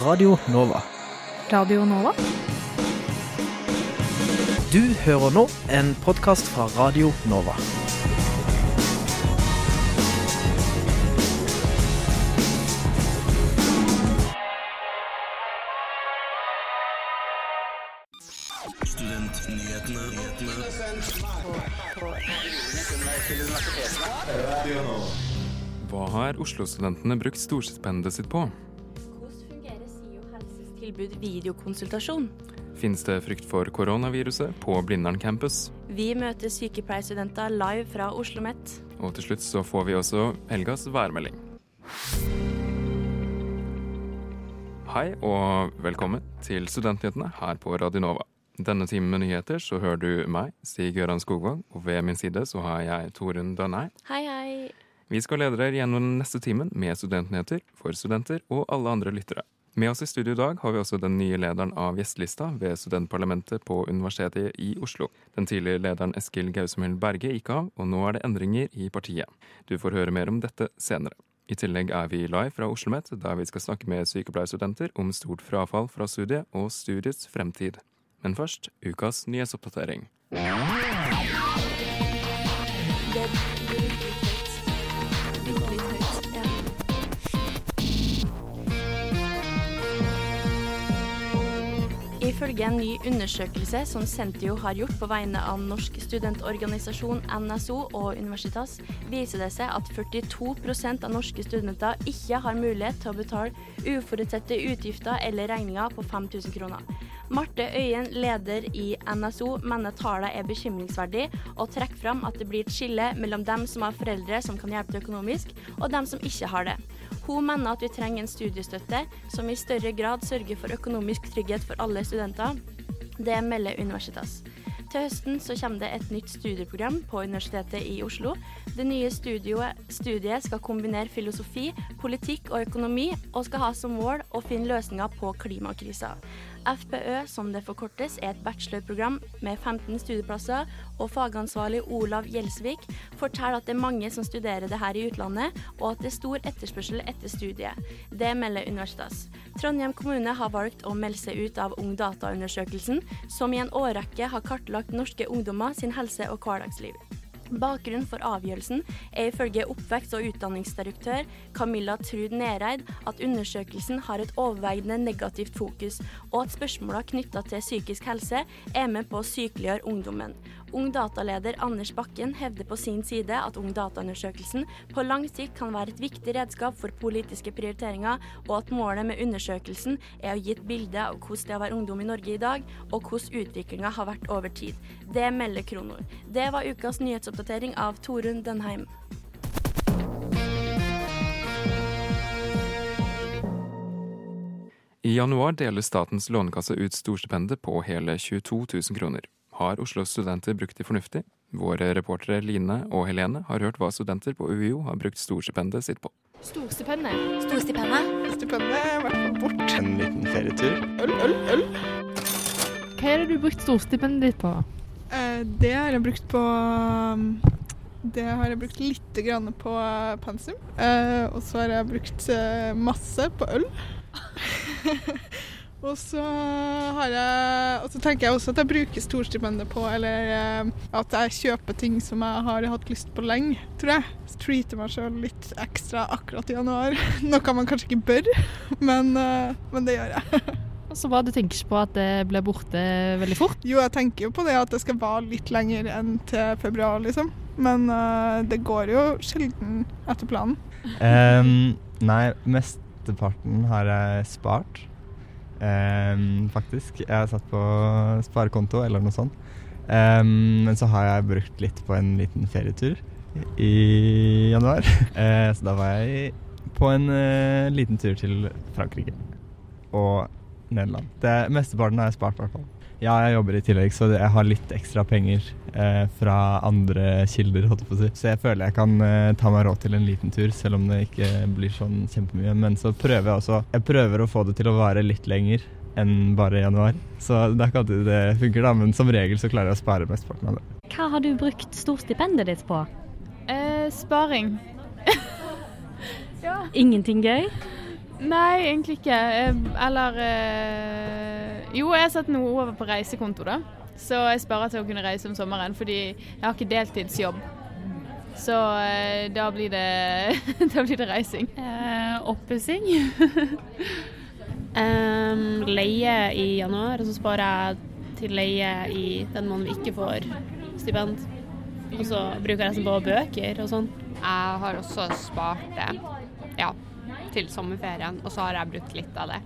Radio Nova. Radio Nova? Du hører nå en podkast fra Radio Nova. Hva har Oslo-studentene brukt storstipendet sitt på? Tilbud videokonsultasjon? Fins det frykt for koronaviruset på Blindern campus? Vi møter sykepleierstudenter live fra Oslo OsloMet. Og til slutt så får vi også helgas værmelding. Hei og velkommen til Studentnyhetene her på Radionova. Denne timen med nyheter så hører du meg, Stig Gøran Skogvang, og ved min side så har jeg Torunn Dønhei. Hei, hei. Vi skal lede dere gjennom den neste timen med studentnyheter for studenter og alle andre lyttere. Med oss i studio i dag har vi også den nye lederen av gjestelista ved studentparlamentet på Universitetet i Oslo. Den tidligere lederen Eskil Gausmhild Berge gikk av, og nå er det endringer i partiet. Du får høre mer om dette senere. I tillegg er vi live fra Oslo OsloMet, der vi skal snakke med sykepleierstudenter om stort frafall fra studiet og studiets fremtid. Men først ukas nyhetsoppdatering. Ifølge en ny undersøkelse som Sentio har gjort på vegne av Norsk studentorganisasjon NSO og Universitas, viser det seg at 42% av norske studenter ikke har mulighet til å betale uforutsette utgifter eller regninger på 5000 kroner. Marte Øyen, leder i NSO, mener tallene er bekymringsverdig, og trekker fram at det blir et skille mellom dem som har foreldre som kan hjelpe til økonomisk, og dem som ikke har det. Hun mener at vi trenger en studiestøtte som i større grad sørger for økonomisk trygghet for alle studenter. Det melder Universitas. Til høsten så kommer det et nytt studieprogram på Universitetet i Oslo. Det nye studiet skal kombinere filosofi, politikk og økonomi, og skal ha som mål å finne løsninger på klimakrisa. FPØ, som det forkortes, er et bachelorprogram med 15 studieplasser, og fagansvarlig Olav Gjelsvik forteller at det er mange som studerer det her i utlandet, og at det er stor etterspørsel etter studiet. Det melder Universitas. Trondheim kommune har valgt å melde seg ut av Ungdata-undersøkelsen, som i en årrekke har kartlagt norske ungdommer sin helse og hverdagsliv. Bakgrunnen for avgjørelsen er ifølge oppvekst- og utdanningsdirektør Camilla Trud Nereid at undersøkelsen har et overveiende negativt fokus, og at spørsmåla knytta til psykisk helse er med på å sykeliggjøre ungdommen. Ung Data-leder Anders Bakken hevder på sin side at Ung Data-undersøkelsen på lang sikt kan være et viktig redskap for politiske prioriteringer, og at målet med undersøkelsen er å gi et bilde av hvordan det er å være ungdom i Norge i dag, og hvordan utviklinga har vært over tid. Det melder Kronor. Det var ukas nyhetsoppdatering av Torunn Dønheim. I januar deler Statens lånekasse ut storstipendet på hele 22 000 kroner. Har Oslos studenter brukt de fornuftig? Våre reportere Line og Helene har hørt hva studenter på UiO har brukt storstipendet sitt på. Storstipendet. Storstipendet? Stipendet er i hvert fall bort. En liten ferietur. Øl, øl, øl. Hva er det du brukt storstipendet ditt på? Eh, det har jeg brukt på um, Det har jeg brukt lite grann på uh, pensum. Eh, og så har jeg brukt masse på øl. og så har jeg Og så tenker jeg også at jeg bruker storstipendet på Eller eh, at jeg kjøper ting som jeg har hatt lyst på lenge, tror jeg. Treater meg sjøl litt ekstra akkurat i januar. Noe man kanskje ikke bør, men, eh, men det gjør jeg. Så bra du tenker ikke på at det blir borte veldig fort. Jo, jeg tenker jo på det at det skal vare litt lenger enn til februar, liksom. Men uh, det går jo sjelden etter planen. Um, nei, mesteparten har jeg spart, um, faktisk. Jeg har satt på sparekonto eller noe sånt. Um, men så har jeg brukt litt på en liten ferietur i januar. Uh, så da var jeg på en uh, liten tur til Frankrike og Nederland. Det Mesteparten har jeg spart, i hvert fall. Ja, jeg jobber i tillegg, så jeg har litt ekstra penger eh, fra andre kilder. holdt jeg på å si. Så jeg føler jeg kan eh, ta meg råd til en liten tur, selv om det ikke blir sånn kjempemye. Men så prøver jeg også Jeg prøver å få det til å vare litt lenger enn bare januar. Så det er ikke alltid det funker, da, men som regel så klarer jeg å spare mesteparten av det. Hva har du brukt storstipendet ditt på? Eh, sparing. Ingenting gøy? Nei, egentlig ikke. Eh, Eller eh, Jo, jeg har satt noe over på reisekonto, da. Så jeg sparer til å kunne reise om sommeren, fordi jeg har ikke deltidsjobb. Så eh, da blir det, da blir det reising. Eh, Oppussing. um, leie i januar, og så sparer jeg til leie i den måneden vi ikke får stipend. Og så bruker jeg resten på bøker og sånn. Jeg har også spart det ja, til sommerferien, og så har jeg brukt litt av det.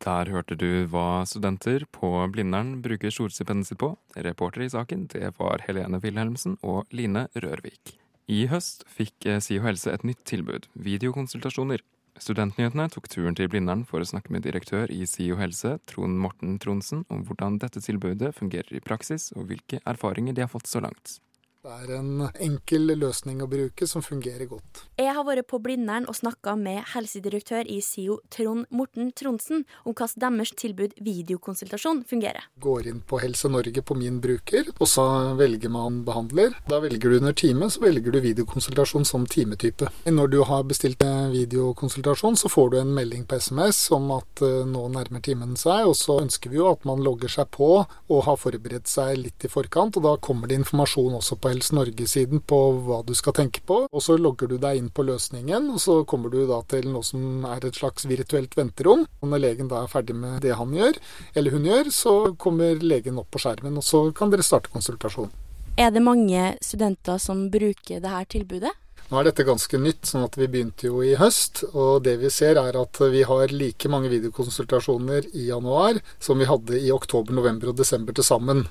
Der hørte du hva studenter på Blindern bruker storstipendet sitt på. Reporter i saken, det var Helene Wilhelmsen og Line Rørvik. I høst fikk eh, SIO helse et nytt tilbud, videokonsultasjoner. Studentnyhetene tok turen til Blindern for å snakke med direktør i SIO helse, Trond Morten Tronsen, om hvordan dette tilbudet fungerer i praksis, og hvilke erfaringer de har fått så langt. Det er en enkel løsning å bruke som fungerer godt. Jeg har vært på Blindern og snakka med helsedirektør i SIO, Trond Morten Tronsen, om hvordan deres tilbud videokonsultasjon fungerer. Går inn på Helse Norge på min bruker, og så velger man behandler. Da velger du under time, så velger du videokonsultasjon som timetype. Når du har bestilt videokonsultasjon, så får du en melding på SMS om at eh, nå nærmer timen seg, og så ønsker vi jo at man logger seg på og har forberedt seg litt i forkant, og da kommer det informasjon også på Helse Norge-siden på hva du skal tenke på. Og så logger du deg inn på løsningen, og så kommer du da til noe som er et slags virtuelt venterom. Og når legen da er ferdig med det han gjør, eller hun gjør, så kommer legen opp på skjermen, og så kan dere starte konsultasjonen. Er det mange studenter som bruker dette tilbudet? Nå er dette ganske nytt, sånn at vi begynte jo i høst. Og det vi ser er at vi har like mange videokonsultasjoner i januar som vi hadde i oktober, november og desember til sammen.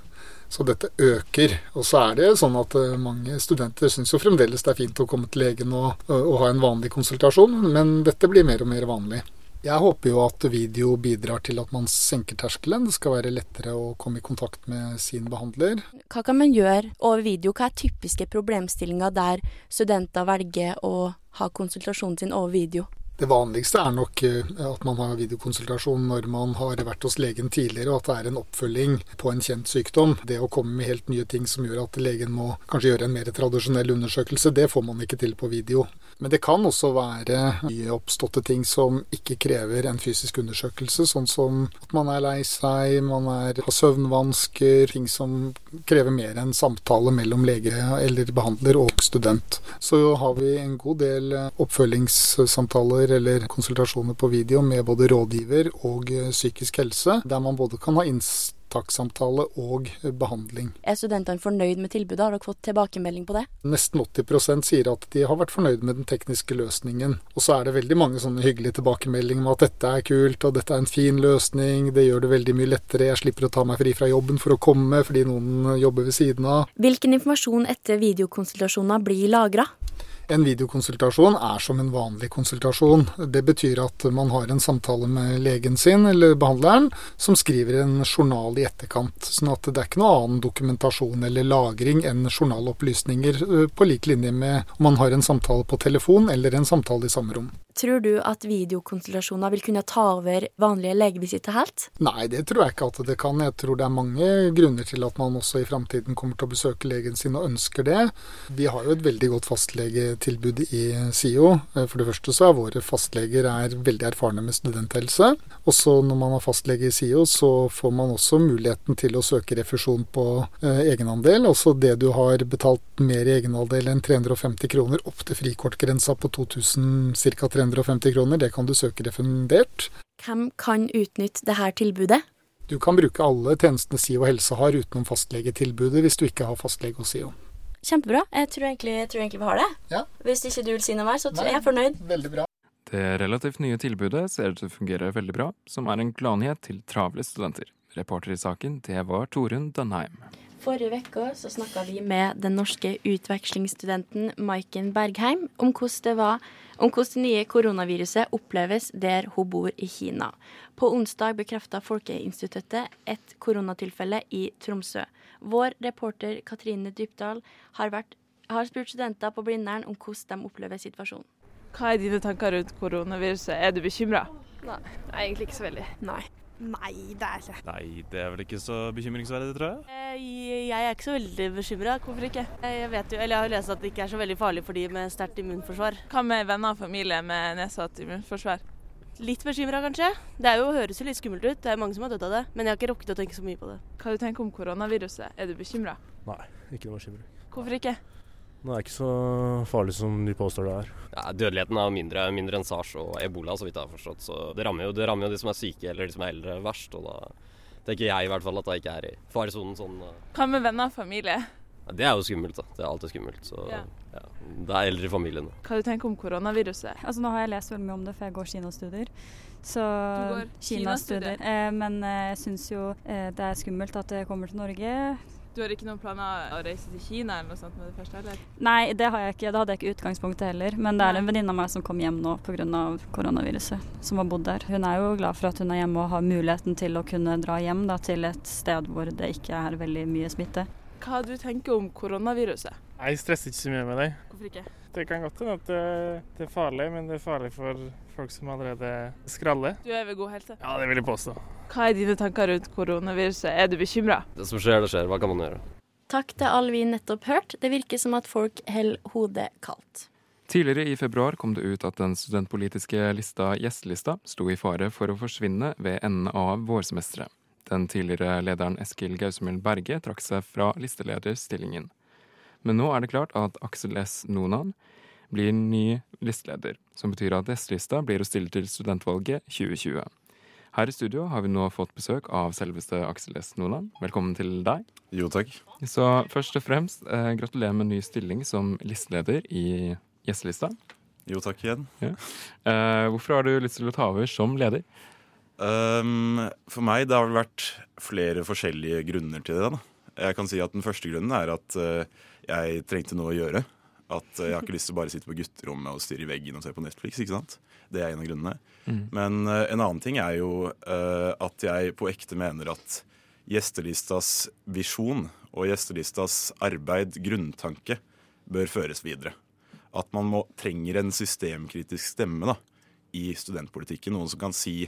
Så dette øker. Og så er det sånn at eh, mange studenter syns jo fremdeles det er fint å komme til legen og, og ha en vanlig konsultasjon, men dette blir mer og mer vanlig. Jeg håper jo at video bidrar til at man senker terskelen. Det skal være lettere å komme i kontakt med sin behandler. Hva kan man gjøre over video? Hva er typiske problemstillinger der studenter velger å ha konsultasjonen sin over video? Det vanligste er nok eh, at man har videokonsultasjon når man har vært hos legen tidligere, og at det er en oppfølging på en kjent sykdom. Det å komme med helt nye ting som gjør at legen må kanskje gjøre en mer tradisjonell undersøkelse, det får man ikke til på video. Men det kan også være nye oppståtte ting som ikke krever en fysisk undersøkelse, sånn som at man er lei seg, man er, har søvnvansker, ting som krever mer enn samtale mellom lege eller behandler og student. Så har vi en god del oppfølgingssamtaler eller konsultasjoner på video med både rådgiver og psykisk helse, der man både kan ha inntakssamtale og behandling. Er studentene fornøyd med tilbudet? Har dere fått tilbakemelding på det? Nesten 80% sier at de har vært fornøyd med den tekniske løsningen. Og så er det veldig mange sånne hyggelige tilbakemeldinger med at dette er kult, og dette er en fin løsning, det gjør det veldig mye lettere, jeg slipper å ta meg fri fra jobben for å komme fordi noen jobber ved siden av. Hvilken informasjon etter videokonsultasjoner blir lagra? En videokonsultasjon er som en vanlig konsultasjon. Det betyr at man har en samtale med legen sin eller behandleren, som skriver en journal i etterkant. Sånn at det er ikke noe annen dokumentasjon eller lagring enn journalopplysninger, på lik linje med om man har en samtale på telefon eller en samtale i samme rom. Tror du at videokonsultasjoner vil kunne ta over vanlige legevisitter helt? Nei, det tror jeg ikke at det kan. Jeg tror det er mange grunner til at man også i framtiden kommer til å besøke legen sin og ønsker det. Vi har jo et veldig godt fastlegetilbud i SIO. For det første så er våre fastleger er veldig erfarne med studenthelse. Og så når man har fastlege i SIO, så får man også muligheten til å søke refusjon på eh, egenandel. Altså det du har betalt mer i egenandel enn 350 kroner opp til frikortgrensa på 2000 ca. 350 kroner. Det kan du søke refundert. Hvem kan utnytte dette tilbudet? Du kan bruke alle tjenestene SIO helse har utenom fastlegetilbudet hvis du ikke har fastlege hos SIO. Kjempebra. Jeg tror egentlig, jeg tror egentlig vi har det. Ja. Hvis ikke du vil si noe mer, så Nei. er jeg fornøyd. Veldig bra. Det relativt nye tilbudet ser ut til å fungere veldig bra, som er en gladnyhet til travle studenter. Reporter i saken, det var Torunn Dønheim. Forrige uke så snakka vi med den norske utvekslingsstudenten Maiken Bergheim om hvordan det var om hvordan det nye koronaviruset oppleves der hun bor i Kina. På onsdag bekreftet Folkeinstituttet et koronatilfelle i Tromsø. Vår reporter Katrine Dybdahl har, vært, har spurt studenter på Blindern om hvordan de opplever situasjonen. Hva er dine tanker rundt koronaviruset? Er du bekymra? Nei, egentlig ikke så veldig. Nei. Nei, det er ikke. Nei, det er vel ikke så bekymringsverdig, tror jeg. Eh, Jeg er ikke så veldig bekymra. Hvorfor ikke? Jeg vet jo, eller jeg har lest at det ikke er så veldig farlig for de med sterkt immunforsvar. Hva med venner og familie med nedsatt immunforsvar? Litt bekymra, kanskje. Det er jo, høres jo litt skummelt ut. Det er mange som har dødd av det. Men jeg har ikke rukket å tenke så mye på det. Hva du tenker om koronaviruset? Er du bekymra? Nei, ikke noe bekymring. Hvorfor ikke? Det er ikke så farlig som de påstår det er. Ja, dødeligheten er mindre, mindre enn sars og ebola, så vidt jeg har forstått. Så det rammer, jo, det rammer jo de som er syke eller de som er eldre verst. Og da tenker jeg i hvert fall at jeg ikke er i faresonen sånn. Hva med venner og familie? Ja, det er jo skummelt, da. Det er alltid skummelt. Så Ja. ja. Det er eldre i familien. Hva du tenker om koronaviruset? Altså Nå har jeg lest veldig mye om det, for jeg går kinastudier. Så Du går Kinastudier. kinastudier? Eh, men eh, jeg syns jo eh, det er skummelt at det kommer til Norge. Du har ikke noen planer å reise til Kina eller noe sånt med det første, heller? Nei, det har jeg ikke. Det hadde jeg ikke utgangspunktet heller. Men det er en venninne av meg som kom hjem nå pga. koronaviruset, som har bodd der. Hun er jo glad for at hun er hjemme og har muligheten til å kunne dra hjem da, til et sted hvor det ikke er veldig mye smitte. Hva du tenker om koronaviruset? Jeg stresser ikke så mye med det. Hvorfor ikke? Det kan godt hende at det, det er farlig, men det er farlig for folk som allerede skraller. Du er ved god helse? Ja, det vil jeg påstå. Hva er dine tanker rundt koronaviruset? Er du bekymra? Det som skjer, det skjer. Hva kan man gjøre? Takk til alle vi nettopp hørte. Det virker som at folk holder hodet kaldt. Tidligere i februar kom det ut at den studentpolitiske lista Gjestelista sto i fare for å forsvinne ved enden av vårsemesteret. Den tidligere lederen Eskil Gausmøll Berge trakk seg fra listelederstillingen. Men nå er det klart at Aksel S. Nonan blir ny listeleder, som betyr at S-lista blir å stille til studentvalget 2020. Her i studio har vi nå fått besøk av selveste Aksel S. Nonan. Velkommen til deg. Jo, takk. Så først og fremst, eh, gratulerer med ny stilling som listeleder i Gjestelista. Jo, takk igjen. Ja. Eh, hvorfor har du lyst til å ta over som leder? Um, for meg det har vel vært flere forskjellige grunner til det. da. Jeg kan si at Den første grunnen er at eh, jeg trengte noe å gjøre. At eh, Jeg har ikke lyst til å bare sitte på gutterommet og stirre i veggen og se på Netflix. ikke sant? Det er en av grunnene. Mm. Men uh, en annen ting er jo uh, at jeg på ekte mener at gjestelistas visjon og gjestelistas arbeid, grunntanke, bør føres videre. At man må, trenger en systemkritisk stemme da, i studentpolitikken. Noen som kan si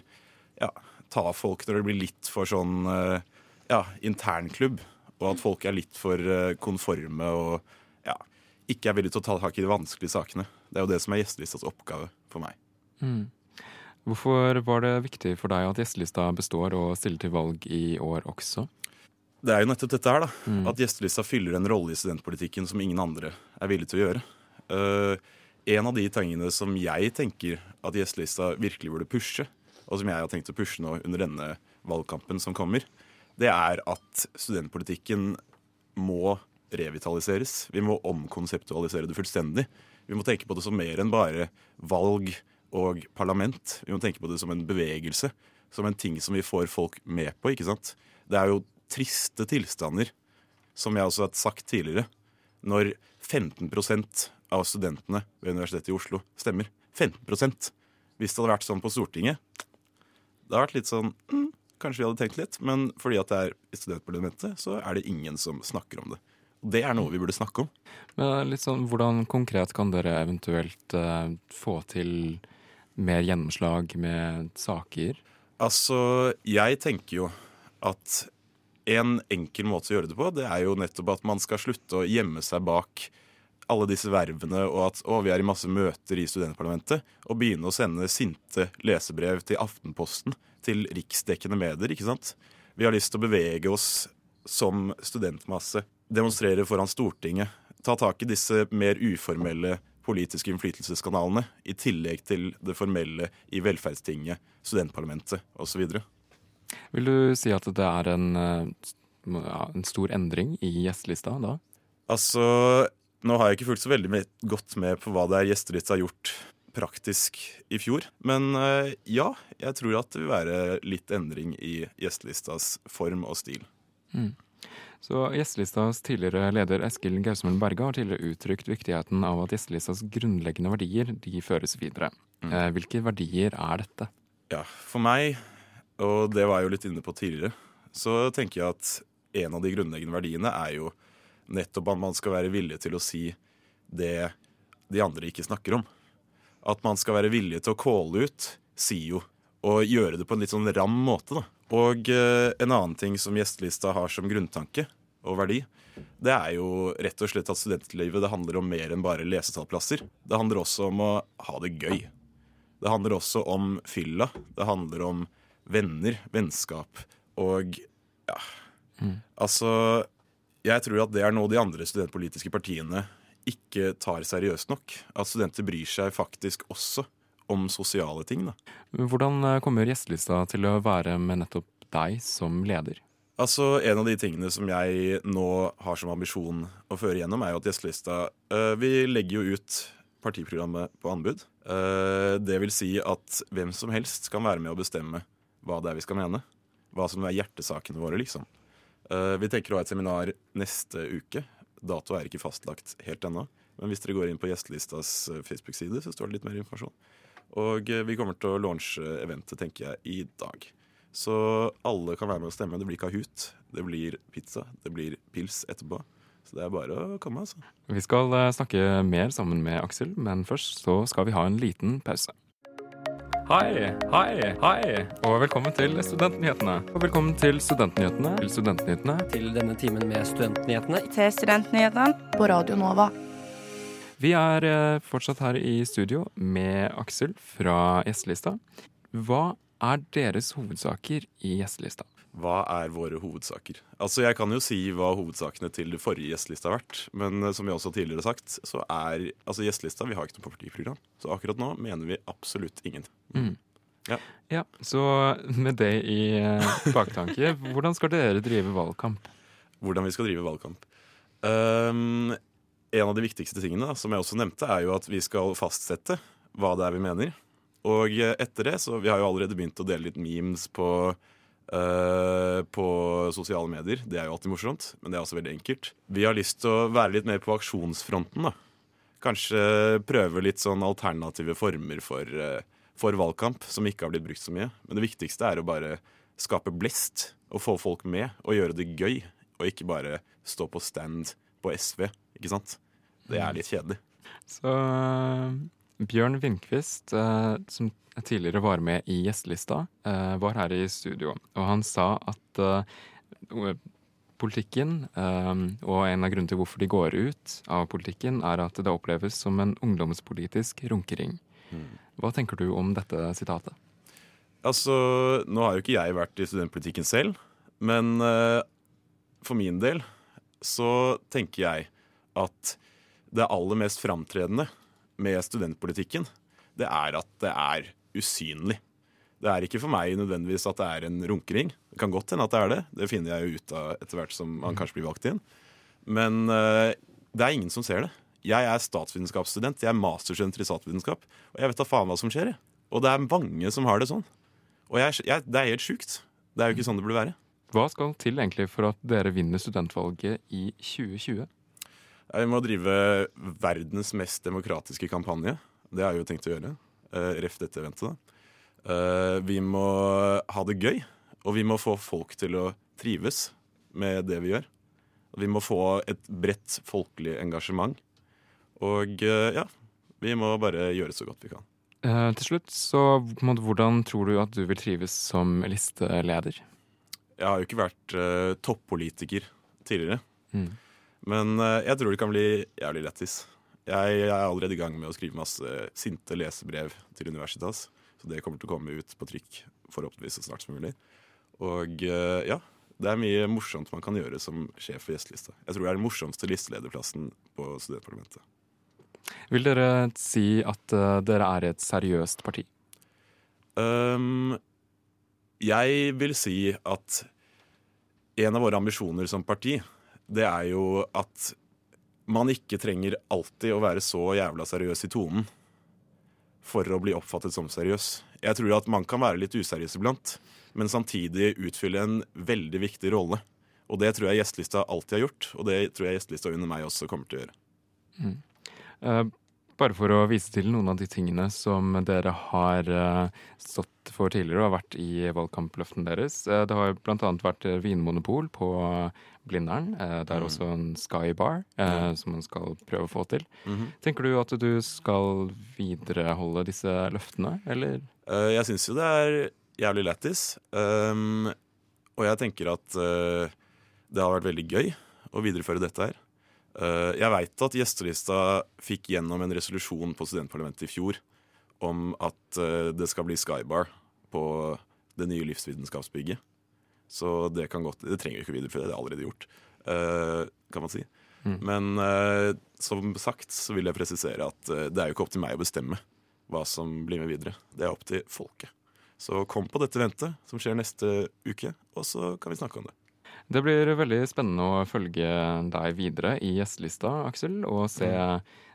ja, ta folk når det blir litt for sånn uh, ja, internklubb. Og at folk er litt for eh, konforme og ja, ikke er villige til å ta tak i de vanskelige sakene. Det er jo det som er gjestelistas oppgave for meg. Mm. Hvorfor var det viktig for deg at gjestelista består og stiller til valg i år også? Det er jo nettopp dette her, da. Mm. At gjestelista fyller en rolle i studentpolitikken som ingen andre er villig til å gjøre. Uh, en av de tingene som jeg tenker at gjestelista virkelig burde pushe, og som jeg har tenkt å pushe nå under denne valgkampen som kommer, det er at studentpolitikken må revitaliseres. Vi må omkonseptualisere det fullstendig. Vi må tenke på det som mer enn bare valg og parlament. Vi må tenke på det som en bevegelse, som en ting som vi får folk med på. ikke sant? Det er jo triste tilstander, som jeg også har sagt tidligere, når 15% av studentene ved Universitetet i Oslo stemmer. 15% Hvis det hadde vært sånn på Stortinget, det hadde vært litt sånn mm, Kanskje vi hadde tenkt litt, men fordi at det er i studentparlamentet, så er det ingen som snakker om det. Og det er noe vi burde snakke om. Men litt sånn, Hvordan konkret kan dere eventuelt eh, få til mer gjennomslag med saker? Altså, jeg tenker jo at en enkel måte å gjøre det på, det er jo nettopp at man skal slutte å gjemme seg bak alle disse vervene og at å, vi er i masse møter i studentparlamentet, og begynne å sende sinte lesebrev til Aftenposten, til riksdekkende medier, ikke sant? Vi har lyst til å bevege oss som studentmasse, demonstrere foran Stortinget, ta tak i disse mer uformelle politiske innflytelseskanalene, i tillegg til det formelle i velferdstinget, studentparlamentet osv. Vil du si at det er en, eh, ja, en stor endring i gjestelista da? Altså, nå har jeg ikke fulgt så veldig godt med på hva det er gjestelista har gjort praktisk i fjor. Men eh, ja, jeg tror at det vil være litt endring i gjestelistas form og stil. Mm. Så Gjestelistas tidligere leder Eskil Gausmund Berge har tidligere uttrykt viktigheten av at gjestelistas grunnleggende verdier de føres videre. Mm. Eh, hvilke verdier er dette? Ja, for meg, og det var jeg jo litt inne på tidligere, så tenker jeg at en av de grunnleggende verdiene er jo nettopp at man skal være villig til å si det de andre ikke snakker om. At man skal være villig til å calle ut SIO og gjøre det på en litt sånn ram måte. da. Og eh, en annen ting som gjestelista har som grunntanke og verdi, det er jo rett og slett at studentlivet det handler om mer enn bare lesetallplasser. Det handler også om å ha det gøy. Det handler også om fylla. Det handler om venner, vennskap og ja. Altså, jeg tror at det er noe de andre studentpolitiske partiene ikke tar seriøst nok. At studenter bryr seg faktisk også om sosiale ting. da. Hvordan eh, kommer gjestelista til å være med nettopp deg som leder? Altså, En av de tingene som jeg nå har som ambisjon å føre gjennom, er jo at gjestelista øh, Vi legger jo ut partiprogrammet på anbud. Eh, det vil si at hvem som helst kan være med å bestemme hva det er vi skal mene. Hva som er hjertesakene våre, liksom. Eh, vi tenker å ha et seminar neste uke. Dato er ikke fastlagt helt ennå. Men hvis dere går inn på gjestelistas eh, Facebook-side, så står det litt mer informasjon. Og eh, vi kommer til å launche eventet, tenker jeg, i dag. Så alle kan være med å stemme. Det blir Kahoot, det blir pizza, det blir pils etterpå. Så det er bare å komme, altså. Vi skal eh, snakke mer sammen med Aksel, men først så skal vi ha en liten pause. Hei, hei, hei, og velkommen til Studentnyhetene. Og velkommen til Studentnyhetene. Til Studentnyhetene. Til denne timen med Studentnyhetene. Til Studentnyhetene på Radio Nova. Vi er eh, fortsatt her i studio med Aksel fra Gjestelista. Hva er deres hovedsaker i Gjestelista? Hva er våre hovedsaker? Altså, Jeg kan jo si hva hovedsakene til det forrige gjestelista har vært. Men eh, som jeg også tidligere har sagt, så er altså gjestelista Vi har ikke noe partiprogram. Så akkurat nå mener vi absolutt ingen. Mm. Ja. Ja, Så med det i eh, baktanke, hvordan skal dere drive valgkamp? Hvordan vi skal drive valgkamp. Um, en av de viktigste tingene da, som jeg også nevnte, er jo at vi skal fastsette hva det er vi mener. Og eh, etter det, så Vi har jo allerede begynt å dele litt memes på, eh, på sosiale medier. Det er jo alltid morsomt, men det er også veldig enkelt. Vi har lyst til å være litt mer på aksjonsfronten. da. Kanskje prøve litt sånn alternative former for, eh, for valgkamp som ikke har blitt brukt så mye. Men det viktigste er å bare skape blest og få folk med og gjøre det gøy. Og ikke bare stå på stand på SV, ikke sant? Det er litt kjedelig. Så eh, Bjørn Vindqvist, eh, som tidligere var med i gjestelista, eh, var her i studio. Og han sa at eh, politikken, og en av grunnene til hvorfor de går ut av politikken, er at det oppleves som en ungdomspolitisk runkering. Hva tenker du om dette sitatet? Altså, Nå har jo ikke jeg vært i studentpolitikken selv, men for min del så tenker jeg at det aller mest framtredende med studentpolitikken, det er at det er usynlig. Det er ikke for meg nødvendigvis at det er en runkering. Det kan godt hende at det er det. Det finner jeg jo ut av etter hvert som man kanskje blir valgt inn. Men uh, det er ingen som ser det. Jeg er statsvitenskapsstudent. Jeg er masterstudent i statsvitenskap. Og jeg vet da faen hva som skjer. Og det er mange som har det sånn. Og jeg, jeg, det er helt sjukt. Det er jo ikke sånn det burde være. Hva skal til egentlig for at dere vinner studentvalget i 2020? Vi må drive verdens mest demokratiske kampanje. Det har jeg jo tenkt å gjøre. Uh, ref dette eventet, da. Eh, vi må ha det gøy, og vi må få folk til å trives med det vi gjør. Vi må få et bredt folkelig engasjement. Og eh, ja, vi må bare gjøre så godt vi kan. Eh, til slutt, så hvordan tror du at du vil trives som listeleder? Jeg har jo ikke vært eh, toppolitiker tidligere. Mm. Men eh, jeg tror det kan bli jævlig lættis. Jeg, jeg er allerede i gang med å skrive masse sinte lesebrev til Universitas. Så det kommer til å komme ut på trykk forhåpentligvis så snart som mulig. Og eh, ja, det er mye morsomt man kan gjøre som sjef for gjestelista. Jeg tror det er den morsomste listelederplassen på studentparlamentet. Vil dere si at eh, dere er et seriøst parti? Um, jeg vil si at en av våre ambisjoner som parti, det er jo at man ikke trenger alltid å være så jævla seriøs i tonen for å bli oppfattet som seriøs. Jeg tror at man kan være litt useriøs iblant, men samtidig utfylle en veldig viktig rolle. Og det tror jeg gjestelista alltid har gjort, og det tror jeg gjestelista under meg også kommer til å gjøre. Mm. Uh, bare for å vise til noen av de tingene som dere har uh, stått for tidligere og har vært i valgkampløften deres. Eh, det har bl.a. vært vinmonopol på Blindern. Eh, det er Mm. også en Sky Bar eh, Mm. som man skal prøve å få til. Mhm. Tenker du at du skal videreholde disse løftene, eller? Jeg syns jo det er jævlig lættis. Um, og jeg tenker at uh, det har vært veldig gøy å videreføre dette her. Uh, jeg veit at gjestelista fikk gjennom en resolusjon på studentparlamentet i fjor om at uh, det skal bli Skybar på det nye livsvitenskapsbygget. Så det kan godt Det trenger vi ikke videreføre, det er allerede gjort, uh, kan man si. Mm. Men som sagt så vil jeg presisere at det er jo ikke opp til meg å bestemme hva som blir med videre. Det er opp til folket. Så kom på dette ventet, som skjer neste uke, og så kan vi snakke om det. Det blir veldig spennende å følge deg videre i gjestelista, Aksel, og se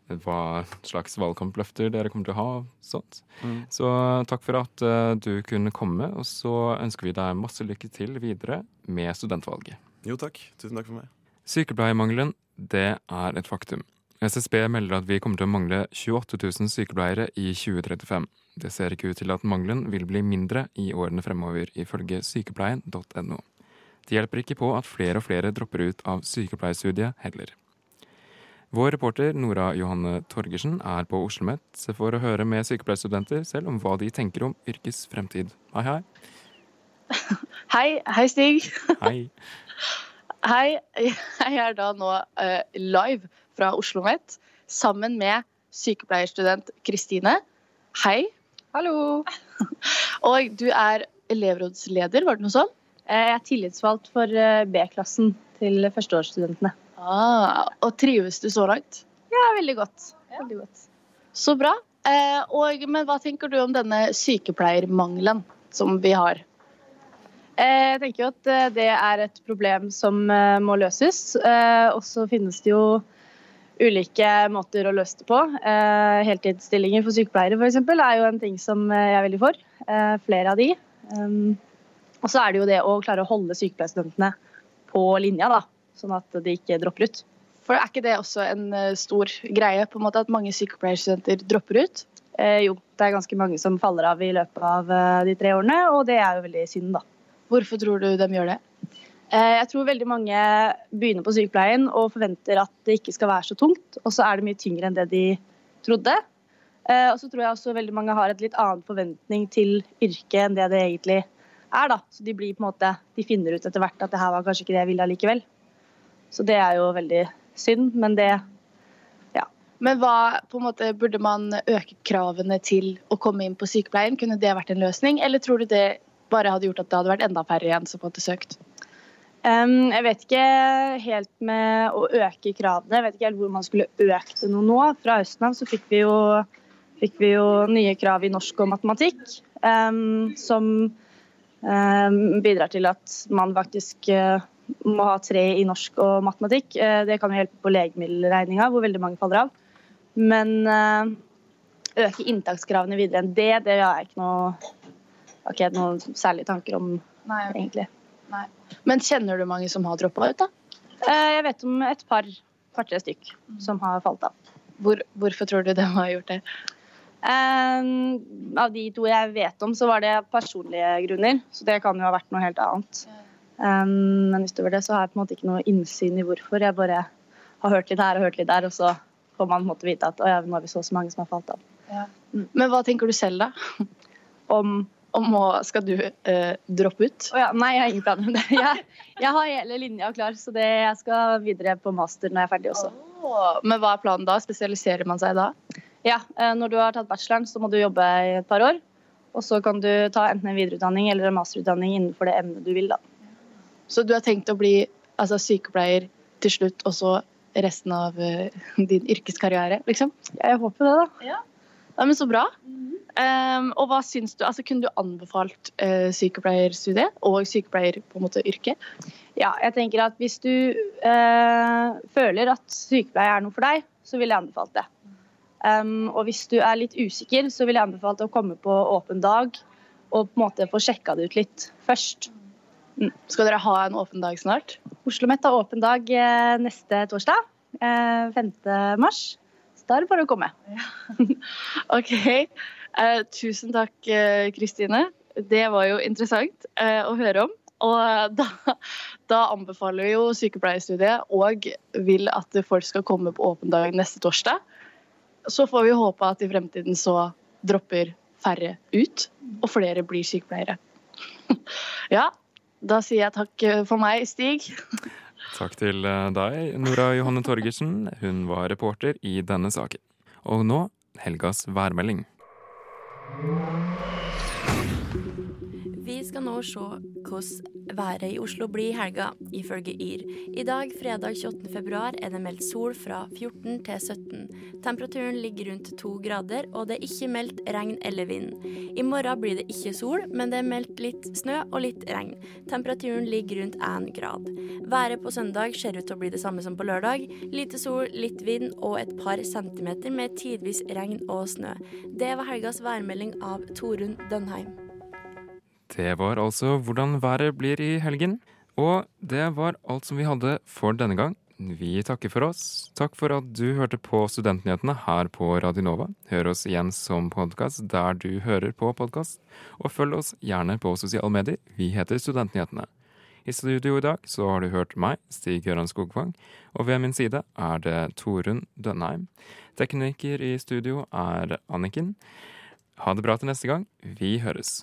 hva slags valgkampløfter dere kommer til å ha. sånt. Mm. Så takk for at uh, du kunne komme, og så ønsker vi deg masse lykke til videre med studentvalget. Jo takk. Tusen takk for meg. Sykepleiermangelen, det er et faktum. SSB melder at vi kommer til å mangle 28 000 sykepleiere i 2035. Det ser ikke ut til at mangelen vil bli mindre i årene fremover, ifølge sykepleien.no. Det hjelper ikke på at flere og flere dropper ut av sykepleierstudiet heller. Vår reporter Nora Johanne Torgersen er på Oslo OsloMet for å høre med sykepleierstudenter selv om hva de tenker om yrkes fremtid. Hei, hei. Hei. Hei, Stig. Hei. Hei. Jeg er da nå uh, live fra Oslo OsloMet sammen med sykepleierstudent Kristine. Hei. Hallo. Og du er elevrådsleder, var det noe sånn? Jeg er tillitsvalgt for eh, B-klassen til førsteårsstudentene. Ah, og trives du så langt? Ja, veldig godt. Veldig godt. Så bra. Eh, og, men hva tenker du om denne sykepleiermangelen som vi har? Eh, jeg tenker jo at eh, det er et problem som må løses. Og så finnes det jo ulike måter å løse det på. Eh, heltidsstillinger for sykepleiere f.eks. er jo en ting som eh, jeg er veldig for. Eh, flere av de. Og så er det jo det å klare å holde sykepleierstudentene på linja, da, sånn at de ikke dropper ut. For Er ikke det også en stor greie, på en måte at mange sykepleierstudenter dropper ut? Eh, jo, det er ganske mange som faller av i løpet av de tre årene, og det er jo veldig synd, da. Hvorfor tror du de gjør det? Eh, jeg tror veldig mange begynner på sykepleien og forventer at det ikke skal være så tungt, og så er det mye tyngre enn det de trodde. Eh, og så tror jeg også veldig mange har et litt annen forventning til yrket enn det det egentlig er. da. Så de blir på en måte, de finner ut etter hvert at det her var kanskje ikke det jeg ville allikevel. Så det er jo veldig synd, men det ja. Men hva på en måte, burde man øke kravene til å komme inn på sykepleien? Kunne det vært en løsning, eller tror du det bare hadde gjort at det hadde vært enda færre igjen som hadde søkt? jeg vet ikke helt med å øke kravene. Jeg vet ikke helt hvor man skulle økt det noe nå. Fra høsten av så fikk vi, jo, fikk vi jo, nye krav i norsk og matematikk. Um, som um, bidrar til at man faktisk uh, må ha tre i norsk og matematikk. Uh, det kan jo hjelpe på legemiddelregninga, hvor veldig mange faller av. Men uh, øke inntakskravene videre enn det, det har jeg ikke noe, okay, noen særlige tanker om, Nei, egentlig. Nei. Men kjenner du mange som har droppa ut, da? Eh, jeg vet om et par, par-tre stykk som har falt av. Hvor, hvorfor tror du de har gjort det? Um, av de to jeg vet om, så var det personlige grunner. Så det kan jo ha vært noe helt annet. Um, men utover det så har jeg på en måte ikke noe innsyn i hvorfor. Jeg bare har hørt litt her og hørt litt der, og så får man på en måte vite at ja, nå har vi så, så mange som har falt av. Ja. Men hva tenker du selv, da? Om om å Skal du eh, droppe ut? Oh, ja. Nei, jeg har ingen planer om det. Jeg, jeg, har hele linja klar, så det, jeg skal videre på master når jeg er ferdig også. Oh, men hva er planen da? Spesialiserer man seg da? Ja, uh, når du har tatt bacheloren, så må du jobbe i et par år. Og så kan du ta enten en videreutdanning eller en masterutdanning innenfor det emnet du vil. da. Så du har tenkt å bli altså, sykepleier til slutt, og så resten av uh, din yrkeskarriere, liksom? Jeg håper det, da. Ja. ja men så bra. Mm -hmm. Um, og hva syns du, altså Kunne du anbefalt uh, sykepleierstudiet og sykepleier på en måte yrke? Ja, jeg tenker at hvis du uh, føler at sykepleier er noe for deg, så ville jeg anbefalt det. Um, og hvis du er litt usikker, så ville jeg anbefalt å komme på åpen dag og på en måte få sjekka det ut litt først. Mm. Skal dere ha en åpen dag snart? Oslo OsloMet har åpen dag uh, neste torsdag. 5. mars. Så da er det bare å komme. Ja. OK. Eh, tusen takk, eh, Kristine. Det var jo interessant eh, å høre om. Og da, da, anbefaler vi jo sykepleierstudiet og vil at folk skal komme på åpen dag neste torsdag. Så får vi håpe at i fremtiden så dropper færre ut, og flere blir sykepleiere. ja, da sier jeg takk for meg, Stig. Takk til eh, deg, Nora Johanne Torgersen. Hun var reporter i denne saken. Og nå helgas værmelding. Nå se hvordan været i Oslo blir i helga, ifølge Yr. I dag, fredag 28. februar, er det meldt sol fra 14 til 17. Temperaturen ligger rundt to grader, og det er ikke meldt regn eller vind. I morgen blir det ikke sol, men det er meldt litt snø og litt regn. Temperaturen ligger rundt én grad. Været på søndag ser ut til å bli det samme som på lørdag. Lite sol, litt vind og et par centimeter med tidvis regn og snø. Det var helgas værmelding av Torunn Dønheim. Det var altså hvordan været blir i helgen. Og det var alt som vi hadde for denne gang. Vi takker for oss. Takk for at du hørte på Studentnyhetene her på Radionova. Hør oss igjen som podkast der du hører på podkast. Og følg oss gjerne på sosiale medier. Vi heter Studentnyhetene. I studio i dag så har du hørt meg, Stig Gøran Skogvang, og ved min side er det Torunn Dønheim. Tekniker i studio er Anniken. Ha det bra til neste gang. Vi høres.